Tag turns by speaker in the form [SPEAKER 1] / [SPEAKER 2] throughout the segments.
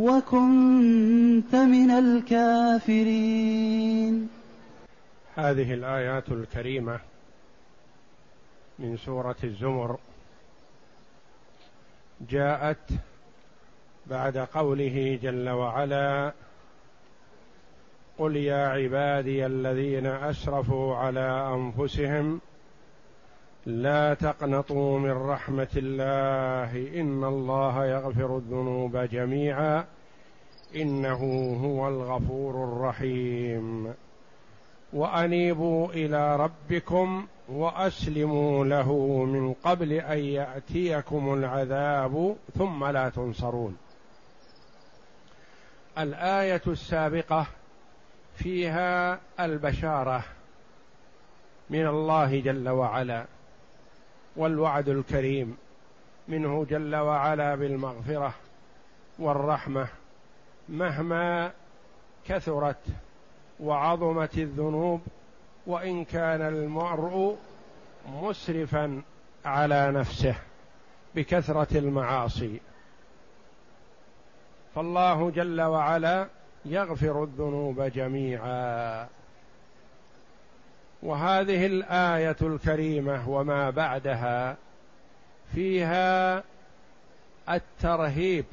[SPEAKER 1] وكنت من الكافرين.
[SPEAKER 2] هذه الآيات الكريمة من سورة الزمر جاءت بعد قوله جل وعلا قل يا عبادي الذين أسرفوا على أنفسهم لا تقنطوا من رحمة الله. إن الله يغفر الذنوب جميعا. إنه هو الغفور الرحيم. وأنيبوا إلى ربكم وأسلموا له من قبل أن يأتيكم العذاب. ثم لا تنصرون. الآية السابقة فيها البشارة من الله جل وعلا. والوعد الكريم منه جل وعلا بالمغفرة والرحمة مهما كثرت وعظمت الذنوب وإن كان المرء مسرفا على نفسه بكثرة المعاصي. فالله جل وعلا يغفر الذنوب جميعا. وهذه الآية الكريمة وما بعدها فيها الترهيب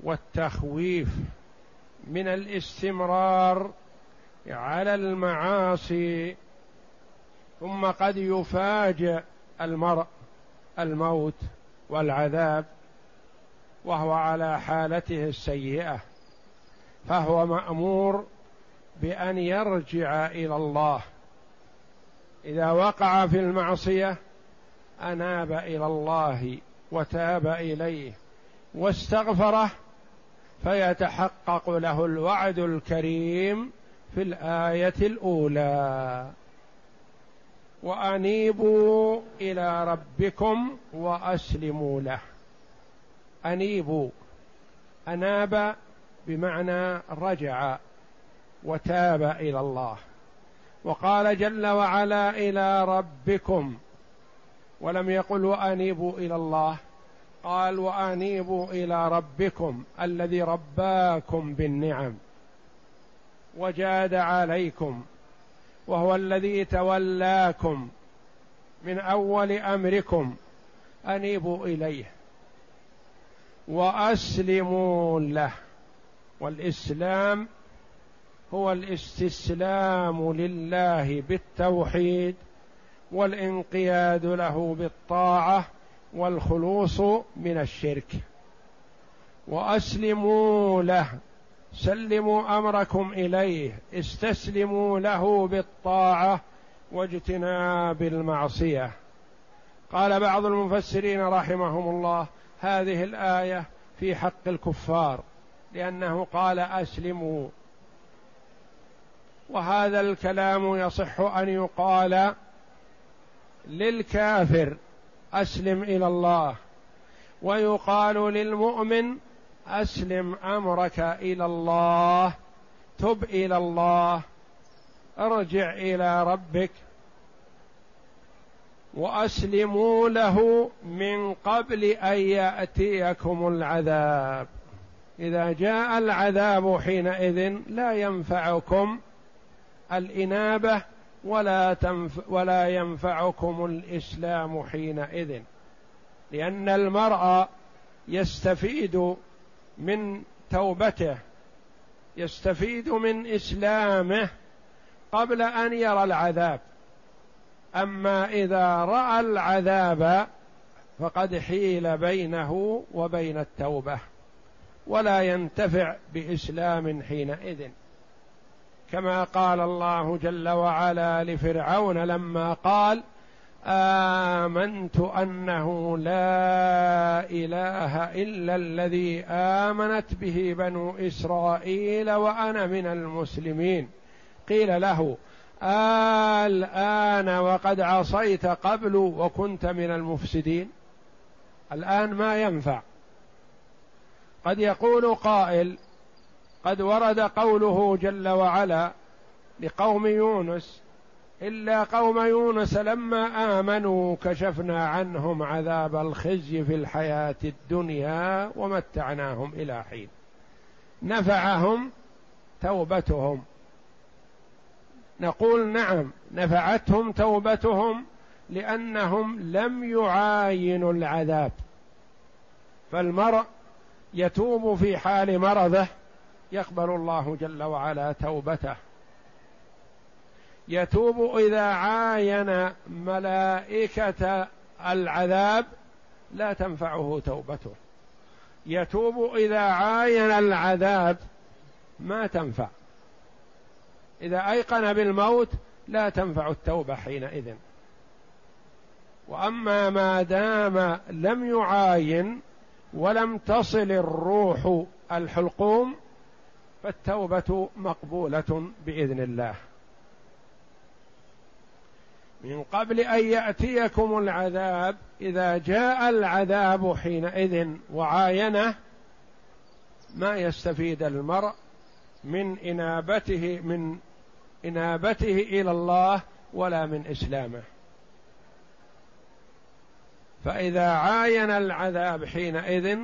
[SPEAKER 2] والتخويف من الاستمرار على المعاصي ثم قد يفاجئ المرء الموت والعذاب وهو على حالته السيئة فهو مأمور بأن يرجع إلى الله. إذا وقع في المعصية أناب إلى الله وتاب إليه واستغفره فيتحقق له الوعد الكريم في الآية الأولى. وأنيبوا إلى ربكم وأسلموا له. أنيبوا. أناب بمعنى رجع وتاب إلى الله. وقال جل وعلا إلى ربكم. ولم يقل وأنيبوا إلى الله. قال وأنيبوا إلى ربكم الذي رباكم بالنعم. وجاد عليكم. وهو الذي تولاكم. من أول أمركم. أنيبوا إليه. وأسلموا له. والإسلام هو الاستسلام لله بالتوحيد والانقياد له بالطاعة والخلوص من الشرك. وأسلموا له سلموا أمركم إليه استسلموا له بالطاعة واجتناب المعصية. قال بعض المفسرين رحمهم الله هذه الآية في حق الكفار لأنه قال أسلموا. وهذا الكلام يصح أن يقال للكافر أسلم إلى الله. ويقال للمؤمن أسلم أمرك إلى الله تب إلى الله ارجع إلى ربك. وأسلموا له من قبل أن يأتيكم العذاب. إذا جاء العذاب حينئذ لا ينفعكم الإنابة ولا تنف ولا ينفعكم الإسلام حينئذ. لأن المرء يستفيد من توبته يستفيد من إسلامه قبل أن يرى العذاب. أما إذا رأى العذاب فقد حيل بينه وبين التوبة ولا ينتفع بإسلام حينئذ. كما قال الله جل وعلا لفرعون لما قال آمنت أنه لا إله إلا الذي آمنت به بنو إسرائيل وأنا من المسلمين. قيل له الآن وقد عصيت قبل وكنت من المفسدين. الآن ما ينفع. قد يقول قائل قد ورد قوله جل وعلا لقوم يونس إلا قوم يونس لما آمنوا كشفنا عنهم عذاب الخزي في الحياة الدنيا ومتعناهم إلى حين. نفعهم توبتهم. نقول نعم نفعتهم توبتهم لأنهم لم يعاينوا العذاب. فالمرء يتوب في حال مرضه يقبل الله جل وعلا توبته. يتوب إذا عاين ملائكة العذاب لا تنفعه توبته. يتوب إذا عاين العذاب ما تنفع. إذا أيقن بالموت لا تنفع التوبة حينئذ. وأما ما دام لم يعاين ولم تصل الروح الحلقوم فالتوبة مقبولة بإذن الله. من قبل أن يأتيكم العذاب إذا جاء العذاب حينئذ وعاينه ما يستفيد المرء من إنابته من إنابته إلى الله ولا من إسلامه. فإذا عاين العذاب حينئذ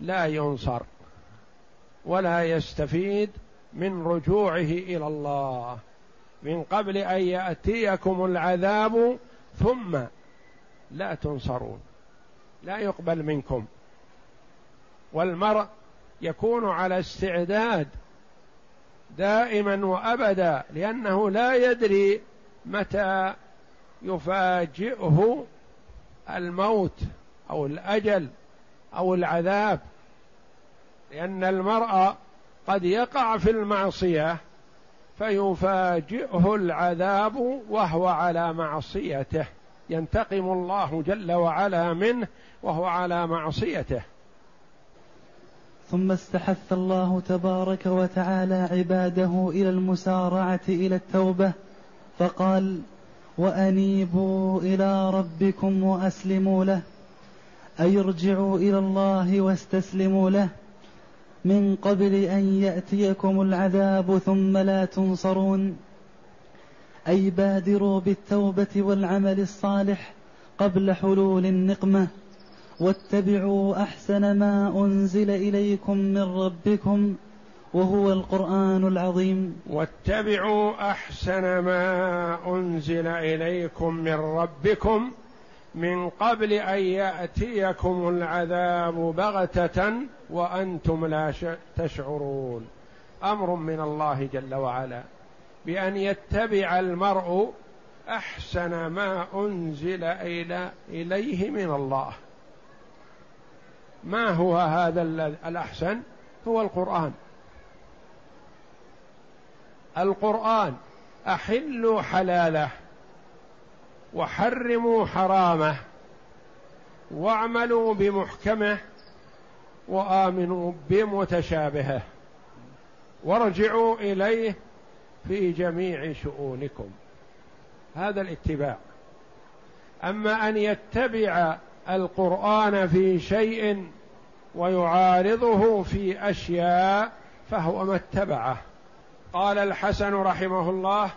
[SPEAKER 2] لا ينصر. ولا يستفيد من رجوعه إلى الله. من قبل أن يأتيكم العذاب ثم لا تنصرون. لا يقبل منكم. والمرء يكون على استعداد دائما وأبدا لأنه لا يدري متى يفاجئه الموت أو الأجل أو العذاب. لأن المرء قد يقع في المعصية فيفاجئه العذاب وهو على معصيته. ينتقم الله جل وعلا منه وهو على معصيته.
[SPEAKER 1] ثم استحث الله تبارك وتعالى عباده إلى المسارعة إلى التوبة فقال وأنيبوا إلى ربكم وأسلموا له أي ارجعوا إلى الله واستسلموا له من قبل أن يأتيكم العذاب ثم لا تنصرون. أي بادروا بالتوبة والعمل الصالح قبل حلول النقمة. واتبعوا أحسن ما أنزل إليكم من ربكم وهو القرآن العظيم.
[SPEAKER 2] واتبعوا أحسن ما أنزل إليكم من ربكم من قبل أن يأتيكم العذاب بغتة وأنتم لا تشعرون. أمر من الله جل وعلا. بأن يتبع المرء أحسن ما أنزل إليه من الله. ما هو هذا الأحسن؟ هو القرآن. القرآن أحلوا حلاله. وحرموا حرامه واعملوا بمحكمه وآمنوا بمتشابهه. وارجعوا إليه في جميع شؤونكم. هذا الاتباع. أما أن يتبع القرآن في شيء ويعارضه في أشياء فهو ما اتبعه. قال الحسن رحمه الله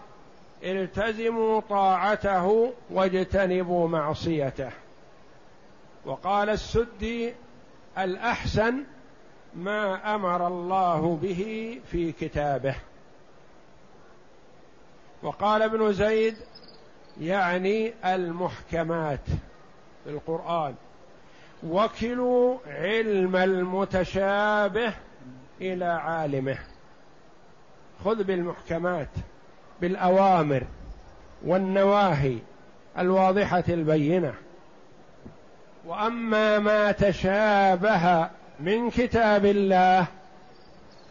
[SPEAKER 2] التزموا طاعته واجتنبوا معصيته. وقال السدي الأحسن ما أمر الله به في كتابه. وقال ابن زيد يعني المحكمات في القرآن وكلوا علم المتشابه إلى عالمه. خذ بالمحكمات. بالأوامر والنواهي الواضحة البينة. وأما ما تشابه من كتاب الله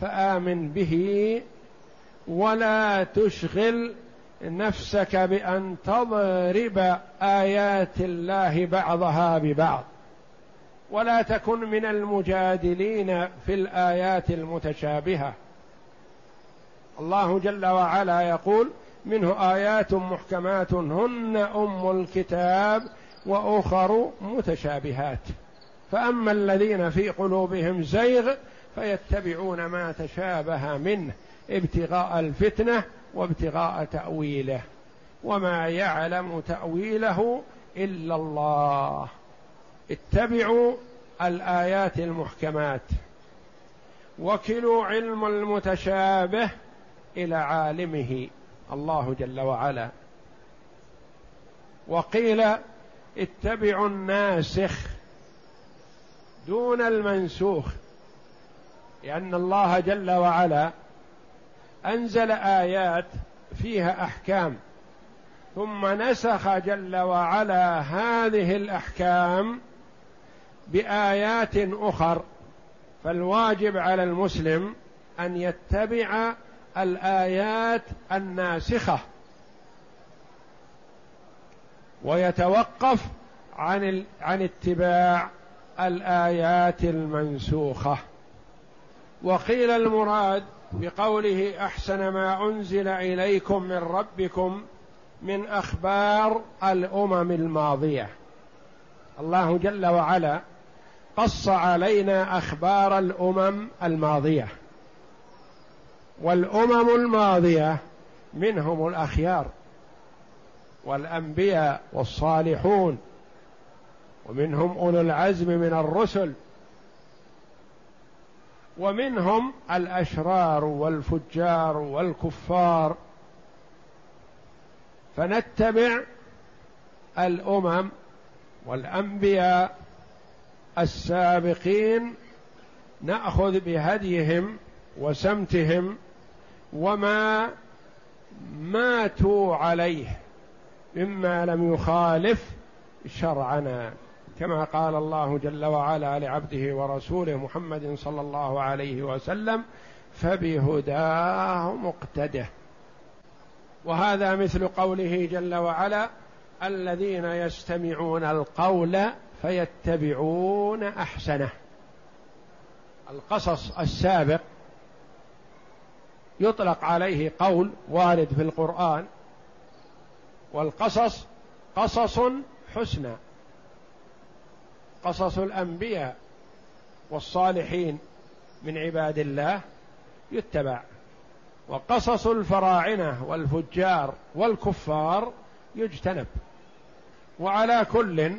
[SPEAKER 2] فآمن به ولا تشغل نفسك بأن تضرب آيات الله بعضها ببعض. ولا تكن من المجادلين في الآيات المتشابهة. الله جل وعلا يقول منه آيات محكمات هن أم الكتاب وأخر متشابهات. فأما الذين في قلوبهم زيغ فيتبعون ما تشابه منه ابتغاء الفتنة وابتغاء تأويله. وما يعلم تأويله إلا الله. اتبعوا الآيات المحكمات. وكلوا علم المتشابه إلى عالمه الله جل وعلا. وقيل اتبعوا الناسخ دون المنسوخ لأن الله جل وعلا أنزل آيات فيها أحكام ثم نسخ جل وعلا هذه الأحكام بآيات أخر. فالواجب على المسلم أن يتبع الآيات الناسخة. ويتوقف عن عن اتباع الآيات المنسوخة. وقيل المراد بقوله أحسن ما أنزل إليكم من ربكم من أخبار الأمم الماضية. الله جل وعلا قص علينا أخبار الأمم الماضية. والأمم الماضية منهم الأخيار والأنبياء والصالحون ومنهم أولو العزم من الرسل ومنهم الأشرار والفجار والكفار. فنتبع الأمم والأنبياء السابقين نأخذ بهديهم وسمتهم وما ماتوا عليه مما لم يخالف شرعنا كما قال الله جل وعلا لعبده ورسوله محمد صلى الله عليه وسلم فبهداه مقتده. وهذا مثل قوله جل وعلا الذين يستمعون القول فيتبعون أحسنه. القصص السابق يطلق عليه قول وارد في القرآن والقصص قصص حسنى. قصص الأنبياء والصالحين من عباد الله يتبع. وقصص الفراعنة والفجار والكفار يجتنب. وعلى كل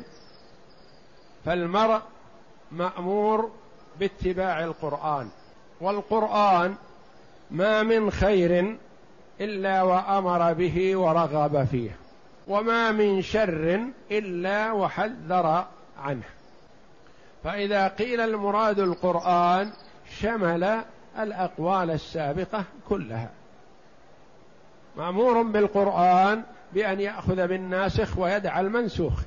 [SPEAKER 2] فالمرء مأمور باتباع القرآن. والقرآن ما من خير إلا وأمر به ورغب فيه وما من شر إلا وحذر عنه. فإذا قيل المراد القرآن شمل الأقوال السابقة كلها. مأمور بالقرآن بأن يأخذ بالناسخ ويدع المنسوخ.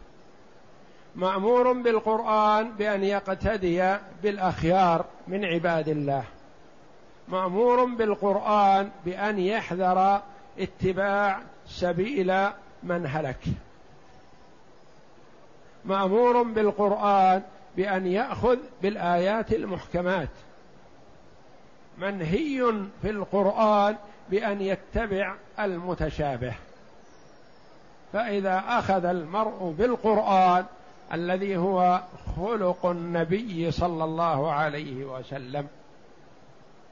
[SPEAKER 2] مأمور بالقرآن بأن يقتدي بالأخيار من عباد الله. مأمور بالقرآن بأن يحذر اتباع سبيل من هلك. مأمور بالقرآن بأن يأخذ بالآيات المحكمات. منهي في القرآن بأن يتبع المتشابه. فإذا أخذ المرء بالقرآن الذي هو خلق النبي صلى الله عليه وسلم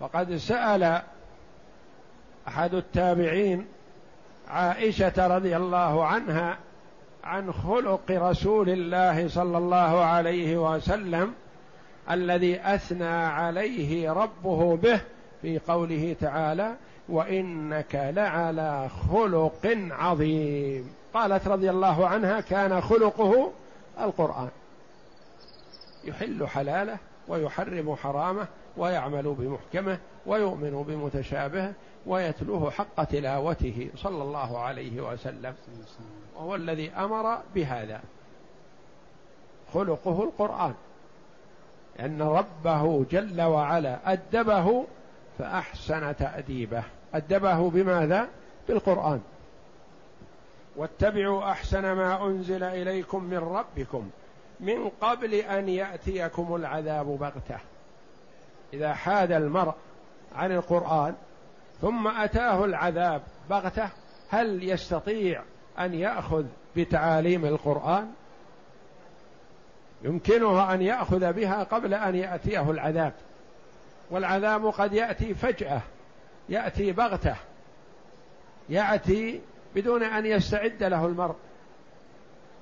[SPEAKER 2] فقد سأل أحد التابعين عائشة رضي الله عنها عن خلق رسول الله صلى الله عليه وسلم الذي أثنى عليه ربه به في قوله تعالى وإنك لعلى خلق عظيم. قالت رضي الله عنها كان خلقه القرآن. يحل حلاله ويحرم حرامه ويعمل بمحكمه ويؤمن بمتشابهه ويتلوه حق تلاوته صلى الله عليه وسلم. وهو الذي أمر بهذا. خلقه القرآن. أن ربه جل وعلا أدبه فأحسن تأديبه. أدبه بماذا؟ بالقرآن. واتبعوا أحسن ما أنزل إليكم من ربكم. من قبل أن يأتيكم العذاب بغتة. إذا حاد المرء عن القرآن ثم أتاه العذاب بغتة هل يستطيع أن يأخذ بتعاليم القرآن؟ يمكنه أن يأخذ بها قبل أن يأتيه العذاب. والعذاب قد يأتي فجأة يأتي بغتة يأتي بدون أن يستعد له المرء.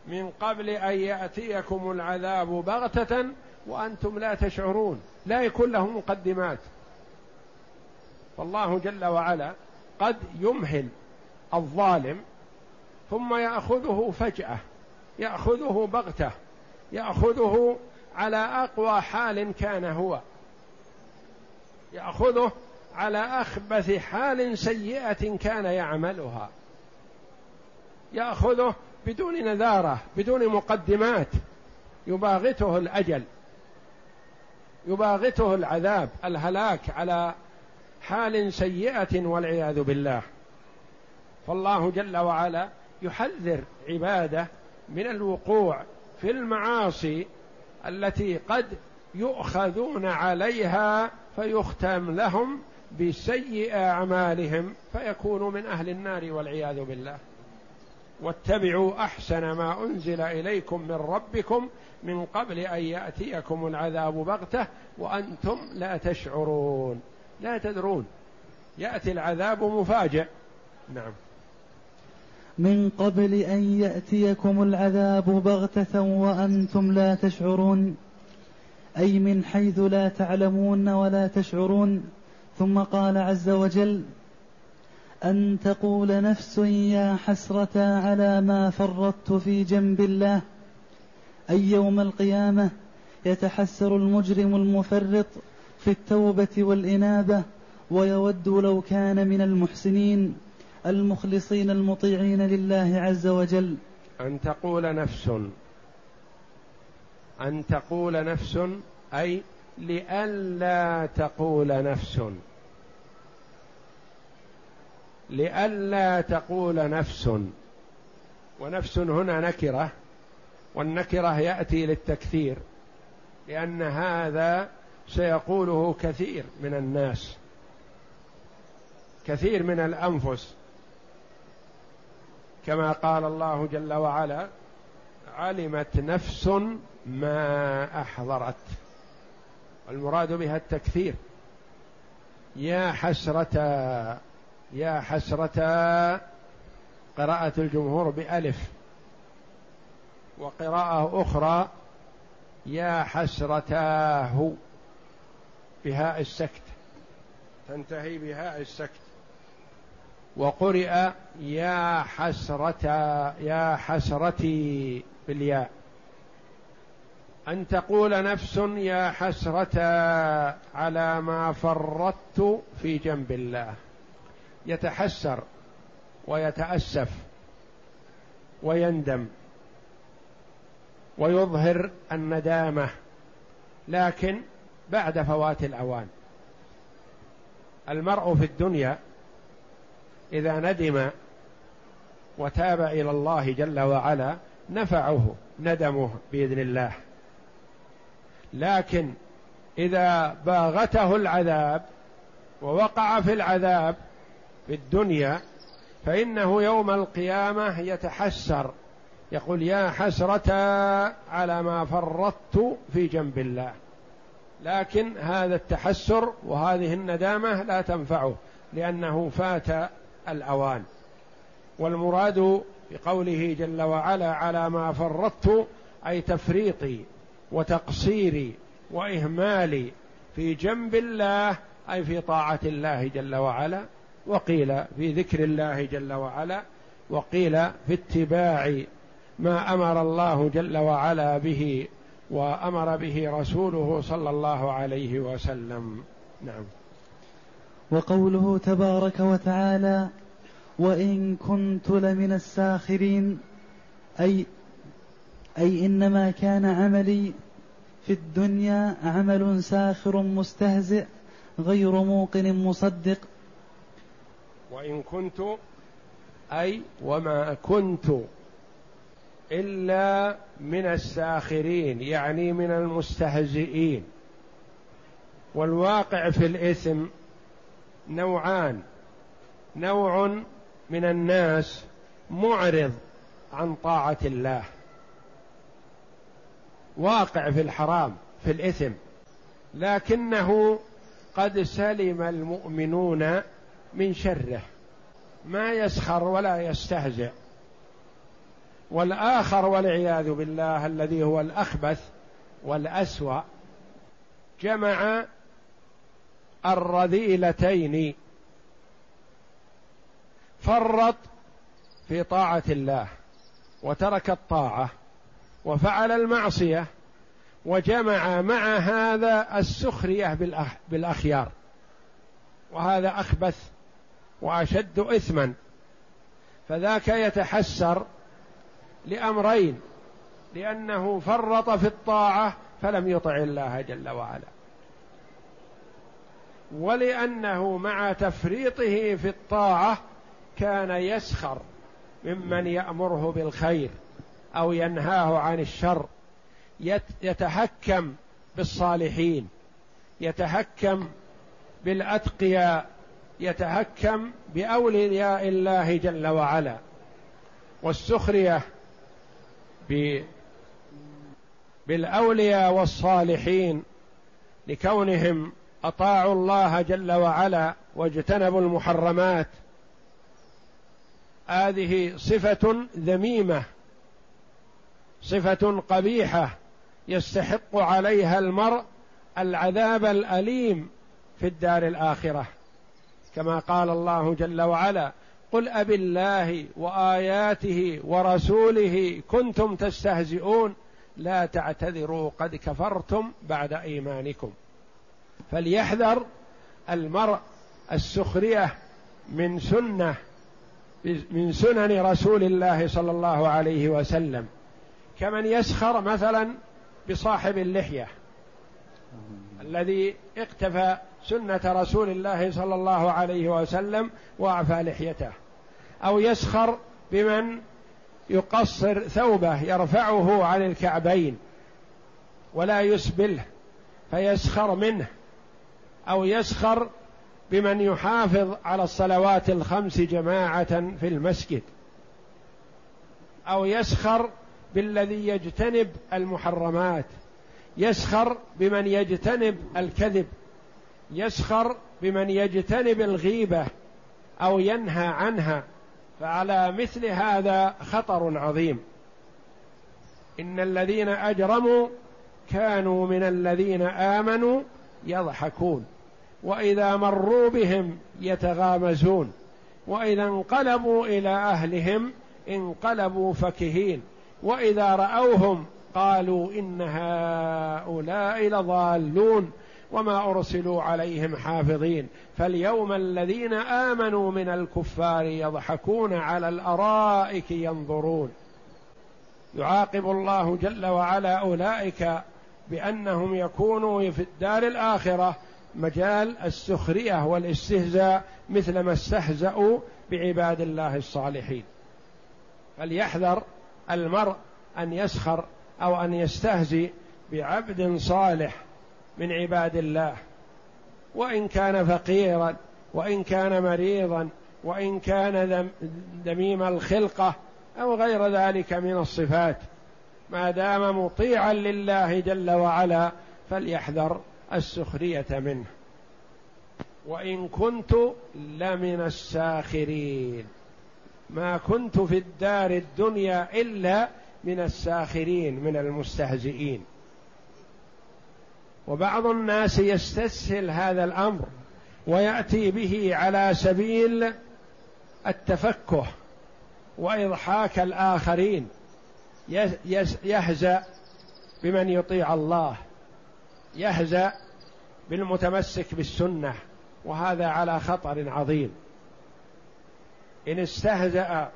[SPEAKER 2] من قبل أن يأتيكم العذاب بغتة وأنتم لا تشعرون لا يكون له مقدمات. فالله جل وعلا قد يمهل الظالم ثم يأخذه فجأة يأخذه بغتة يأخذه على أقوى حال كان هو. يأخذه على أخبث حال سيئة كان يعملها. يأخذه بدون نذارة بدون مقدمات يباغته الأجل. يباغته العذاب الهلاك على حال سيئة والعياذ بالله. فالله جل وعلا يحذر عباده من الوقوع في المعاصي التي قد يؤخذون عليها فيختم لهم بسيء أعمالهم فيكونوا من أهل النار والعياذ بالله. واتبعوا أحسن ما أنزل إليكم من ربكم من قبل أن يأتيكم العذاب بغتة وأنتم لا تشعرون لا تدرون. يأتي العذاب مفاجئ. نعم.
[SPEAKER 1] من قبل أن يأتيكم العذاب بغتة وأنتم لا تشعرون أي من حيث لا تعلمون ولا تشعرون. ثم قال عز وجل أن تقول نفس يا حسرة على ما فرطت في جنب الله. أي يوم القيامة يتحسر المجرم المفرط في التوبة والإنابة ويود لو كان من المحسنين المخلصين المطيعين لله عز وجل.
[SPEAKER 2] أن تقول نفس. أن تقول نفس أي لئلا تقول نفس. لئلا تقول نفس. ونفس هنا نكرة. والنكرة يأتي للتكثير لأن هذا سيقوله كثير من الناس كثير من الأنفس. كما قال الله جل وعلا علمت نفس ما أحضرت المراد بها التكثير يا حسرة يا حسرة قراءة الجمهور بألف وقراءة أخرى يا حسرتاه بهاء السكت. تنتهي بهاء السكت. وقرئ يا حسرة يا حسرتي بالياء. أن تقول نفس يا حسرة على ما فرطت في جنب الله. يتحسر ويتأسف ويندم. ويظهر الندامة لكن بعد فوات الأوان. المرء في الدنيا إذا ندم وتاب إلى الله جل وعلا نفعه ندمه بإذن الله. لكن إذا باغته العذاب ووقع في العذاب في الدنيا فإنه يوم القيامة يتحسر. يقول يا حسرة على ما فرطت في جنب الله. لكن هذا التحسر وهذه الندامة لا تنفعه لأنه فات الأوان. والمراد بقوله جل وعلا على ما فرطت أي تفريطي وتقصيري وإهمالي في جنب الله أي في طاعة الله جل وعلا. وقيل في ذكر الله جل وعلا وقيل في اتباع ما أمر الله جل وعلا به وأمر به رسوله صلى الله عليه وسلم. نعم.
[SPEAKER 1] وقوله تبارك وتعالى وإن كنت لمن الساخرين اي أي إنما كان عملي في الدنيا عمل ساخر مستهزئ غير موقن مصدق.
[SPEAKER 2] وإن كنت أي وما كنت. إلا من الساخرين يعني من المستهزئين. والواقع في الإثم نوعان. نوع من الناس معرض عن طاعة الله. واقع في الحرام في الإثم. لكنه قد سلم المؤمنون من شره. ما يسخر ولا يستهزئ. والآخر والعياذ بالله الذي هو الأخبث والأسوأ جمع الرذيلتين فرط في طاعة الله وترك الطاعة وفعل المعصية وجمع مع هذا السخرية بالأخيار. وهذا أخبث وأشد إثما. فذاك يتحسر لأمرين لأنه فرط في الطاعة فلم يطع الله جل وعلا. ولأنه مع تفريطه في الطاعة كان يسخر ممن يأمره بالخير أو ينهاه عن الشر. يتهكم بالصالحين يتهكم بالأتقياء يتهكم بأولياء الله جل وعلا. والسخرية بالأولياء والصالحين لكونهم أطاعوا الله جل وعلا واجتنبوا المحرمات. هذه صفة ذميمة صفة قبيحة يستحق عليها المرء العذاب الأليم في الدار الآخرة. كما قال الله جل وعلا قل أب الله وآياته ورسوله كنتم تستهزئون. لا تعتذروا قد كفرتم بعد إيمانكم. فليحذر المرء السخرية من سنة من سنن رسول الله صلى الله عليه وسلم. كمن يسخر مثلا بصاحب اللحية الذي اقتفى سنة رسول الله صلى الله عليه وسلم وأعفى لحيته. أو يسخر بمن يقصر ثوبه يرفعه عن الكعبين ولا يسبله فيسخر منه. أو يسخر بمن يحافظ على الصلوات الخمس جماعة في المسجد. أو يسخر بالذي يجتنب المحرمات. يسخر بمن يجتنب الكذب. يسخر بمن يجتنب الغيبة أو ينهى عنها فعلى مثل هذا خطر عظيم. إن الذين أجرموا كانوا من الذين آمنوا يضحكون وإذا مروا بهم يتغامزون وإذا انقلبوا إلى أهلهم انقلبوا فكهين وإذا رأوهم قالوا إن هؤلاء لضالون. وما أرسلوا عليهم حافظين. فاليوم الذين آمنوا من الكفار يضحكون على الأرائك ينظرون. يعاقب الله جل وعلا أولئك بأنهم يكونوا في الدار الآخرة مجال السخرية والاستهزاء مثل ما استهزأوا بعباد الله الصالحين. فليحذر المرء أن يسخر أو أن يستهزئ بعبد صالح. من عباد الله. وإن كان فقيرا وإن كان مريضا وإن كان دميم الخلقة أو غير ذلك من الصفات. ما دام مطيعا لله جل وعلا فليحذر السخرية منه. وإن كنت لمن الساخرين. ما كنت في الدار الدنيا إلا من الساخرين من المستهزئين. وبعض الناس يستسهل هذا الأمر ويأتي به على سبيل التفكه وإضحاك الآخرين. يهزأ بمن يطيع الله. يهزأ بالمتمسك بالسنة. وهذا على خطر عظيم. إن استهزأ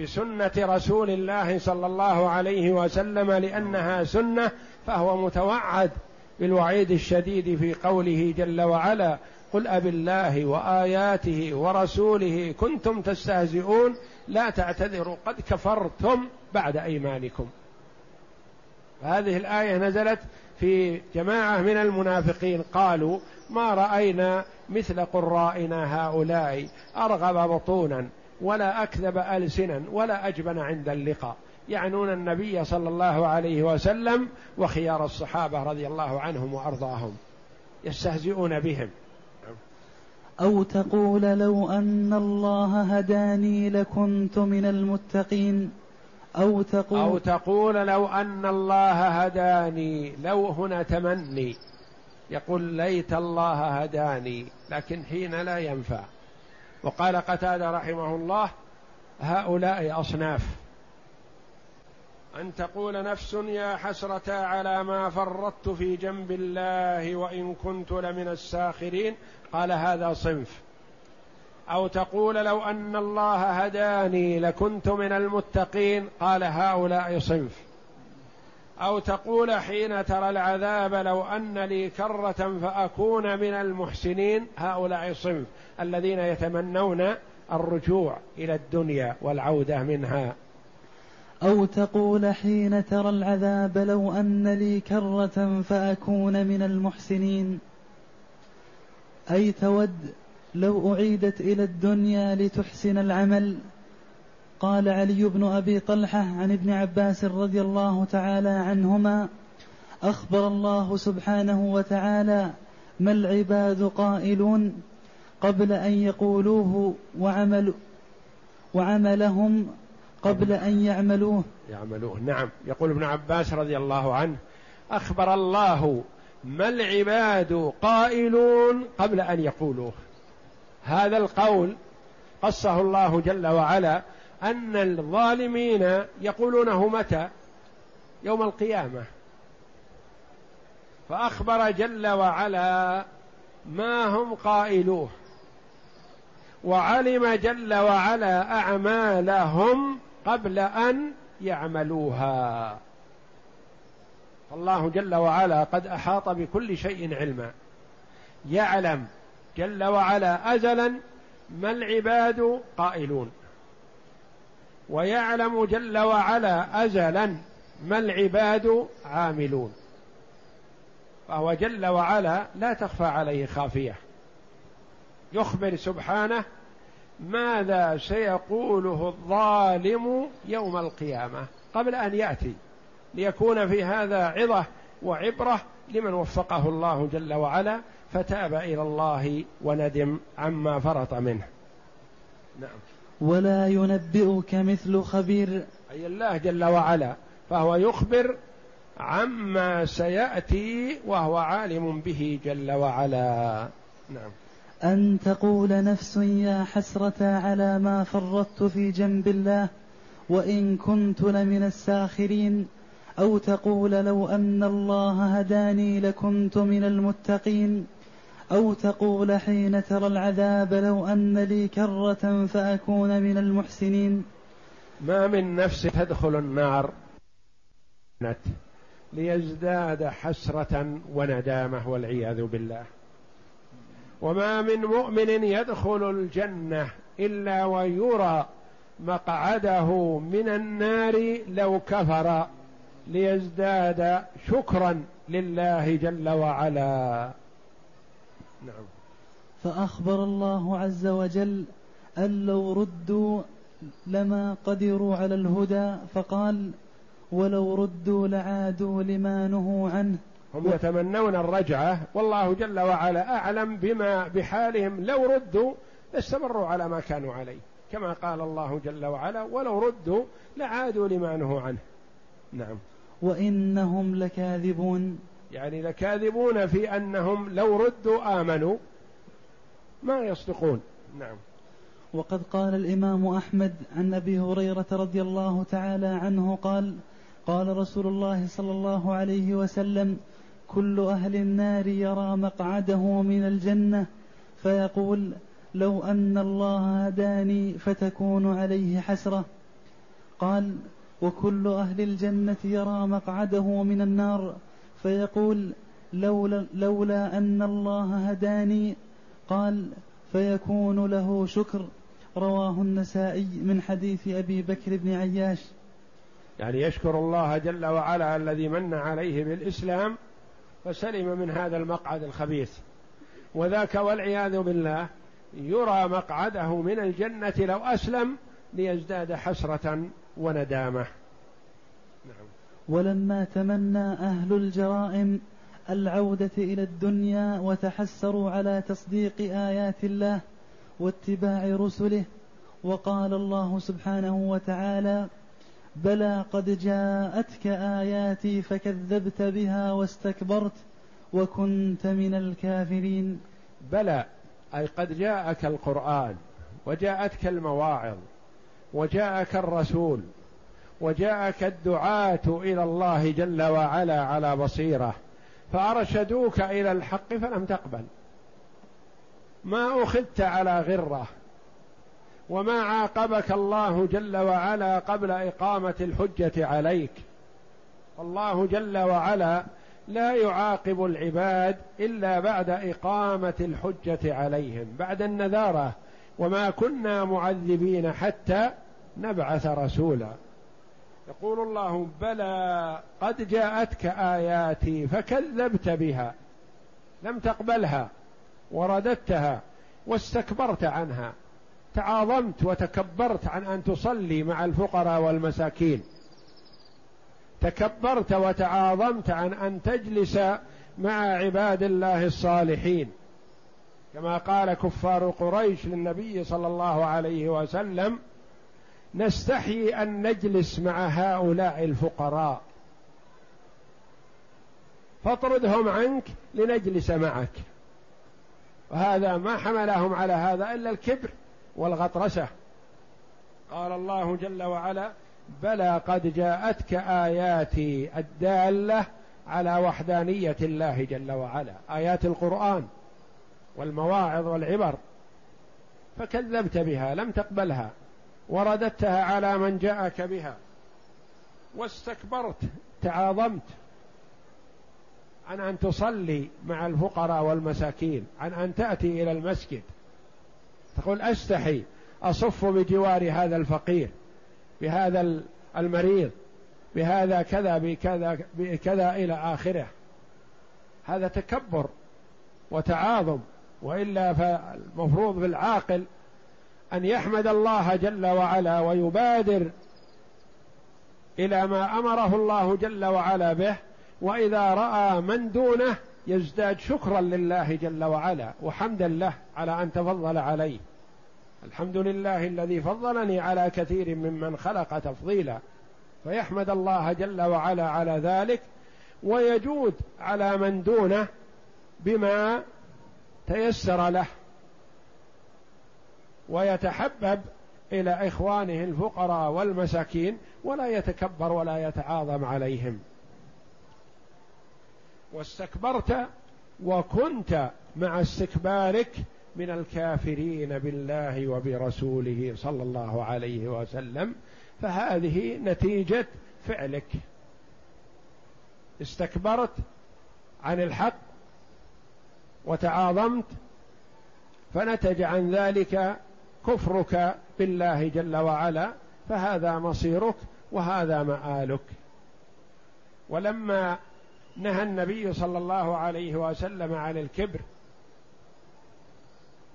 [SPEAKER 2] بسنة رسول الله صلى الله عليه وسلم لأنها سنة فهو متوعد. بالوعيد الشديد في قوله جل وعلا قل أب الله وآياته ورسوله كنتم تستهزئون لا تعتذروا قد كفرتم بعد أيمانكم. هذه الآية نزلت في جماعة من المنافقين قالوا ما رأينا مثل قرائنا هؤلاء أرغب بطونا ولا أكذب ألسنا ولا أجبن عند اللقاء. يعنون النبي صلى الله عليه وسلم وخيار الصحابة رضي الله عنهم وأرضاهم يستهزئون بهم.
[SPEAKER 1] أو تقول لو أن الله هداني لكنت من المتقين. أو تقول
[SPEAKER 2] أو تقول لو أن الله هداني لو هنا تمني يقول ليت الله هداني لكن حين لا ينفع. وقال قتادة رحمه الله هؤلاء أصناف. أن تقول نفس يا حسرة على ما فرطت في جنب الله وإن كنت لمن الساخرين. قال هذا صنف. أو تقول لو أن الله هداني لكنت من المتقين. قال هؤلاء صنف. أو تقول حين ترى العذاب لو أن لي كرة فأكون من المحسنين. هؤلاء صنف. الذين يتمنون الرجوع إلى الدنيا والعودة منها.
[SPEAKER 1] أو تقول حين ترى العذاب لو أن لي كرة فأكون من المحسنين. أي تود لو أعيدت إلى الدنيا لتحسن العمل. قال علي بن أبي طلحة عن ابن عباس رضي الله تعالى عنهما أخبر الله سبحانه وتعالى ما العباد قائلون قبل أن يقولوه وعمل وعملهم قبل أن يعملوه.
[SPEAKER 2] يعملوه. نعم. يقول ابن عباس رضي الله عنه أخبر الله ما العباد قائلون قبل أن يقولوه. هذا القول قصه الله جل وعلا أن الظالمين يقولونه متى؟ يوم القيامة. فأخبر جل وعلا ما هم قائلوه. وعلم جل وعلا أعمالهم قبل أن يعملوها. الله جل وعلا قد أحاط بكل شيء علما. يعلم جل وعلا ازلا ما العباد قائلون. ويعلم جل وعلا ازلا ما العباد عاملون. فهو جل وعلا لا تخفى عليه خافية. يخبر سبحانه ماذا سيقوله الظالم يوم القيامة قبل أن يأتي ليكون في هذا عظة وعبرة لمن وفقه الله جل وعلا فتاب إلى الله وندم عما فرط منه.
[SPEAKER 1] نعم. ولا ينبئك مثل خبير.
[SPEAKER 2] أي الله جل وعلا فهو يخبر عما سيأتي وهو عالم به جل وعلا.
[SPEAKER 1] نعم. أن تقول نفس يا حسرة على ما فرطت في جنب الله وإن كنت لمن الساخرين أو تقول لو أن الله هداني لكنت من المتقين أو تقول حين ترى العذاب لو أن لي كرة فأكون من المحسنين.
[SPEAKER 2] ما من نفس تدخل النار ليزداد حسرة وندامة والعياذ بالله. وما من مؤمن يدخل الجنة إلا ويرى مقعده من النار لو كفر ليزداد شكرا لله جل وعلا. نعم.
[SPEAKER 1] فأخبر الله عز وجل أن لو ردوا لما قدروا على الهدى فقال ولو ردوا لعادوا لما نهوا عنه
[SPEAKER 2] هم يتمنون الرجعة والله جل وعلا أعلم بما بحالهم لو ردوا لاستمروا على ما كانوا عليه. كما قال الله جل وعلا ولو ردوا لعادوا لما نهوا عنه. نعم.
[SPEAKER 1] وإنهم لكاذبون.
[SPEAKER 2] يعني لكاذبون في أنهم لو ردوا آمنوا ما يصدقون. نعم.
[SPEAKER 1] وقد قال الإمام أحمد عن أبي هريرة رضي الله تعالى عنه قال قال رسول الله صلى الله عليه وسلم كل أهل النار يرى مقعده من الجنة فيقول لو أن الله هداني فتكون عليه حسرة. قال وكل أهل الجنة يرى مقعده من النار فيقول لولا, لولا أن الله هداني قال فيكون له شكر. رواه النسائي من حديث أبي بكر بن عياش.
[SPEAKER 2] يعني يشكر الله جل وعلا الذي من عليه بالإسلام فسلم من هذا المقعد الخبيث وذاك والعياذ بالله يرى مقعده من الجنة لو أسلم ليزداد حسرة وندامة
[SPEAKER 1] نعم. ولما تمنى أهل الجرائم العودة إلى الدنيا وتحسروا على تصديق آيات الله واتباع رسله وقال الله سبحانه وتعالى بلى قد جاءتك آياتي فكذبت بها واستكبرت وكنت من الكافرين.
[SPEAKER 2] بلى أي قد جاءك القرآن وجاءتك المواعظ وجاءك الرسول وجاءك الدعاة إلى الله جل وعلا على بصيرة فأرشدوك إلى الحق فلم تقبل. ما أخذت على غرة وما عاقبك الله جل وعلا قبل إقامة الحجة عليك. الله جل وعلا لا يعاقب العباد إلا بعد إقامة الحجة عليهم بعد النذارة. وما كنا معذبين حتى نبعث رسولا. يقول الله بلى قد جاءتك آياتي فكذبت بها لم تقبلها ورددتها واستكبرت عنها. تعاظمت وتكبرت عن أن تصلي مع الفقراء والمساكين. تكبرت وتعاظمت عن أن تجلس مع عباد الله الصالحين. كما قال كفار قريش للنبي صلى الله عليه وسلم نستحي أن نجلس مع هؤلاء الفقراء. فاطردهم عنك لنجلس معك. وهذا ما حملهم على هذا إلا الكبر. والغطرسة. قال الله جل وعلا بلى قد جاءتك آياتي الدالة على وحدانية الله جل وعلا آيات القرآن والمواعظ والعبر. فكذبت بها لم تقبلها ورددتها على من جاءك بها واستكبرت تعاظمت. عن أن تصلي مع الفقراء والمساكين عن أن تأتي إلى المسجد تقول أستحي أصف بجوار هذا الفقير بهذا المريض بهذا كذا بكذا بكذا إلى آخره. هذا تكبر وتعاظم وإلا فالمفروض بالعاقل أن يحمد الله جل وعلا ويبادر إلى ما أمره الله جل وعلا به وإذا رأى من دونه يزداد شكرا لله جل وعلا وحمدا له على أن تفضل عليه. الحمد لله الذي فضلني على كثير ممن خلق تفضيلا. فيحمد الله جل وعلا على ذلك ويجود على من دونه بما تيسر له. ويتحبب إلى إخوانه الفقراء والمساكين ولا يتكبر ولا يتعاظم عليهم. واستكبرت وكنت مع استكبارك من الكافرين بالله وبرسوله صلى الله عليه وسلم فهذه نتيجة فعلك. استكبرت عن الحق وتعاظمت فنتج عن ذلك كفرك بالله جل وعلا فهذا مصيرك وهذا مآلك. ولما نهى النبي صلى الله عليه وسلم عن الكبر.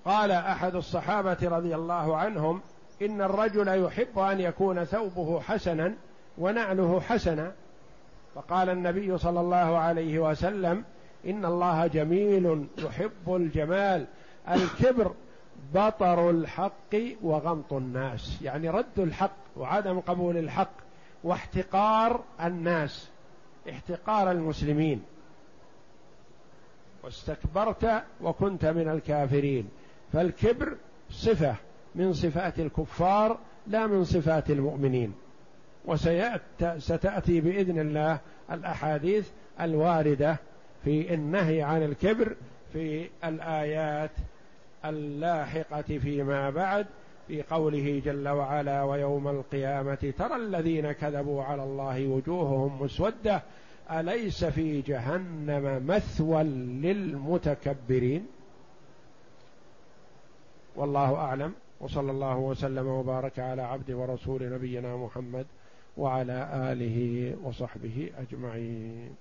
[SPEAKER 2] قال أحد الصحابة رضي الله عنهم إن الرجل يحب أن يكون ثوبه حسنا ونعله حسنا. فقال النبي صلى الله عليه وسلم إن الله جميل يحب الجمال. الكبر بطر الحق وغمط الناس يعني رد الحق وعدم قبول الحق واحتقار الناس. احتقار المسلمين. واستكبرت وكنت من الكافرين. فالكبر صفة من صفات الكفار لا من صفات المؤمنين. وستأتي بإذن الله الأحاديث الواردة في النهي عن الكبر في الآيات اللاحقة فيما بعد. في قوله جل وعلا ويوم القيامة ترى الذين كذبوا على الله وجوههم مسودة أليس في جهنم مثوى للمتكبرين؟ والله أعلم وصلى الله وسلم وبارك على عبد ورسول نبينا محمد وعلى آله وصحبه أجمعين.